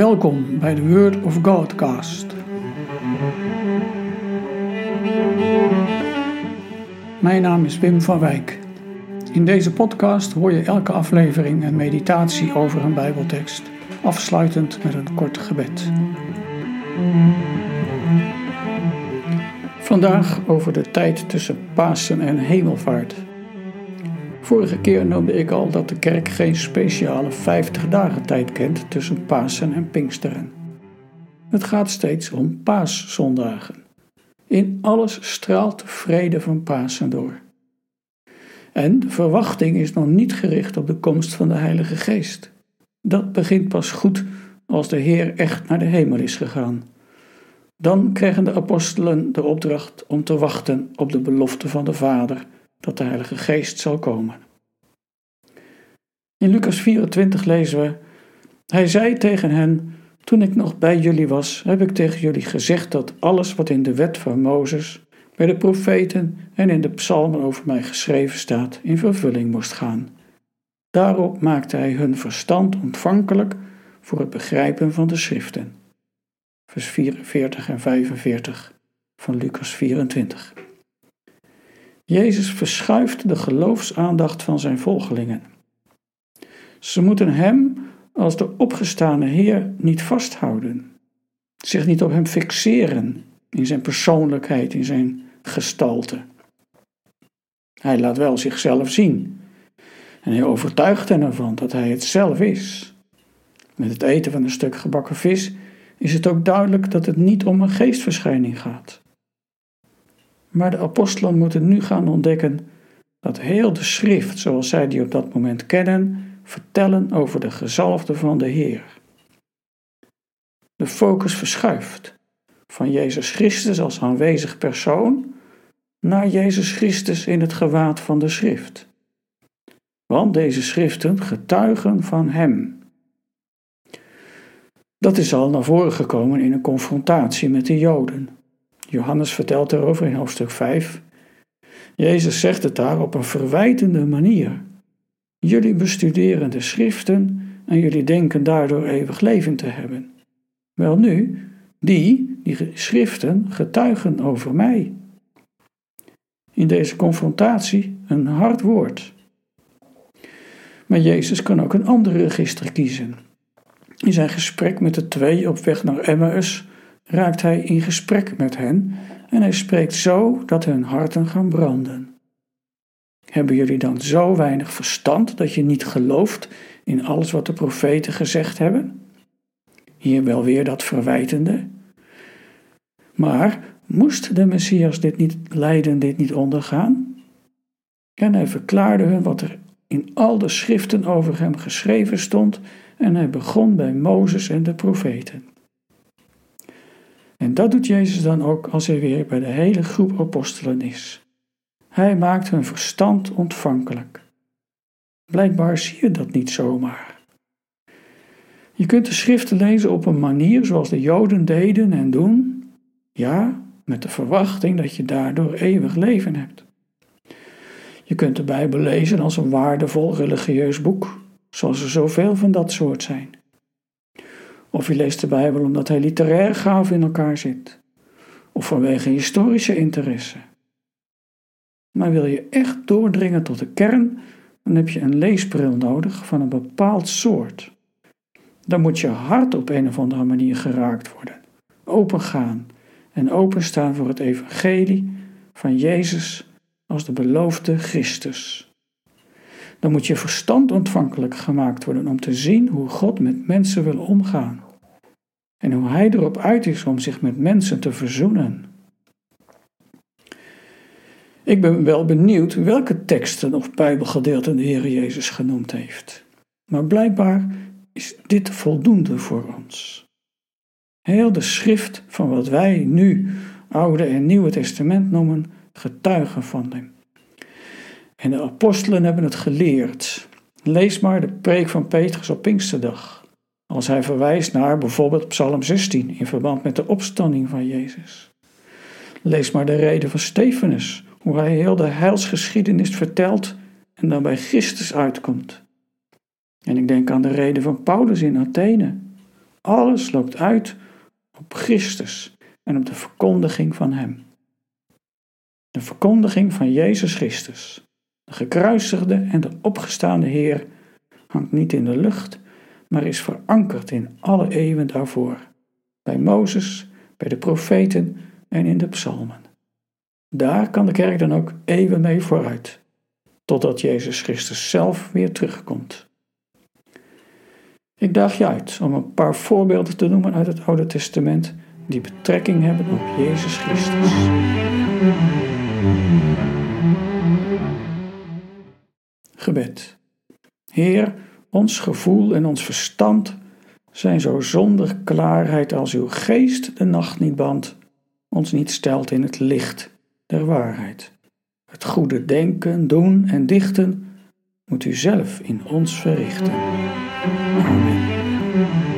Welkom bij de Word of Godcast. Mijn naam is Wim van Wijk. In deze podcast hoor je elke aflevering een meditatie over een Bijbeltekst, afsluitend met een kort gebed. Vandaag over de tijd tussen Pasen en Hemelvaart. Vorige keer noemde ik al dat de kerk geen speciale 50 dagen tijd kent tussen Pasen en Pinksteren. Het gaat steeds om paaszondagen. In alles straalt de vrede van Pasen door. En de verwachting is nog niet gericht op de komst van de Heilige Geest. Dat begint pas goed als de Heer echt naar de hemel is gegaan. Dan krijgen de apostelen de opdracht om te wachten op de belofte van de Vader dat de Heilige Geest zal komen. In Lucas 24 lezen we: Hij zei tegen hen: Toen ik nog bij jullie was, heb ik tegen jullie gezegd dat alles wat in de wet van Mozes, bij de profeten en in de psalmen over mij geschreven staat, in vervulling moest gaan. Daarop maakte hij hun verstand ontvankelijk voor het begrijpen van de schriften. Vers 44 en 45 van Lucas 24. Jezus verschuift de geloofsaandacht van zijn volgelingen. Ze moeten Hem als de opgestane Heer niet vasthouden, zich niet op Hem fixeren in zijn persoonlijkheid, in zijn gestalte. Hij laat wel zichzelf zien en hij overtuigt hen ervan dat Hij het zelf is. Met het eten van een stuk gebakken vis is het ook duidelijk dat het niet om een geestverschijning gaat. Maar de apostelen moeten nu gaan ontdekken dat heel de schrift, zoals zij die op dat moment kennen, vertellen over de gezalfde van de Heer. De focus verschuift van Jezus Christus als aanwezig persoon naar Jezus Christus in het gewaad van de schrift. Want deze schriften getuigen van Hem. Dat is al naar voren gekomen in een confrontatie met de Joden. Johannes vertelt erover in hoofdstuk 5. Jezus zegt het daar op een verwijtende manier. Jullie bestuderen de schriften en jullie denken daardoor eeuwig leven te hebben. Wel nu, die, die schriften, getuigen over mij. In deze confrontatie een hard woord. Maar Jezus kan ook een ander register kiezen. In zijn gesprek met de twee op weg naar Emmaus raakt hij in gesprek met hen en hij spreekt zo dat hun harten gaan branden. Hebben jullie dan zo weinig verstand dat je niet gelooft in alles wat de profeten gezegd hebben? Hier wel weer dat verwijtende. Maar moest de Messias dit niet lijden, dit niet ondergaan? En hij verklaarde hun wat er in al de schriften over hem geschreven stond en hij begon bij Mozes en de profeten. En dat doet Jezus dan ook als hij weer bij de hele groep apostelen is. Hij maakt hun verstand ontvankelijk. Blijkbaar zie je dat niet zomaar. Je kunt de schriften lezen op een manier zoals de Joden deden en doen, ja, met de verwachting dat je daardoor eeuwig leven hebt. Je kunt de Bijbel lezen als een waardevol religieus boek, zoals er zoveel van dat soort zijn. Of je leest de Bijbel omdat hij literair gaaf in elkaar zit, of vanwege historische interesse. Maar wil je echt doordringen tot de kern, dan heb je een leesbril nodig van een bepaald soort. Dan moet je hart op een of andere manier geraakt worden, opengaan en openstaan voor het evangelie van Jezus als de beloofde Christus. Dan moet je verstand ontvankelijk gemaakt worden om te zien hoe God met mensen wil omgaan. En hoe Hij erop uit is om zich met mensen te verzoenen. Ik ben wel benieuwd welke teksten of Bijbelgedeelten de Heer Jezus genoemd heeft. Maar blijkbaar is dit voldoende voor ons. Heel de schrift van wat wij nu Oude en Nieuwe Testament noemen, getuigen van hem. En de apostelen hebben het geleerd. Lees maar de preek van Petrus op Pinksterdag, als hij verwijst naar bijvoorbeeld Psalm 16 in verband met de opstanding van Jezus. Lees maar de reden van Stefanus hoe hij heel de heilsgeschiedenis vertelt en dan bij Christus uitkomt. En ik denk aan de reden van Paulus in Athene, Alles loopt uit op Christus en op de verkondiging van Hem. De verkondiging van Jezus Christus, de gekruisigde en de opgestaande Heer, hangt niet in de lucht, maar is verankerd in alle eeuwen daarvoor, bij Mozes, bij de profeten en in de psalmen. Daar kan de kerk dan ook eeuwen mee vooruit, totdat Jezus Christus zelf weer terugkomt. Ik daag je uit om een paar voorbeelden te noemen uit het Oude Testament die betrekking hebben op Jezus Christus. Heer, ons gevoel en ons verstand zijn zo zonder klaarheid als uw geest de nacht niet bandt, ons niet stelt in het licht der waarheid. Het goede denken, doen en dichten moet u zelf in ons verrichten. Amen.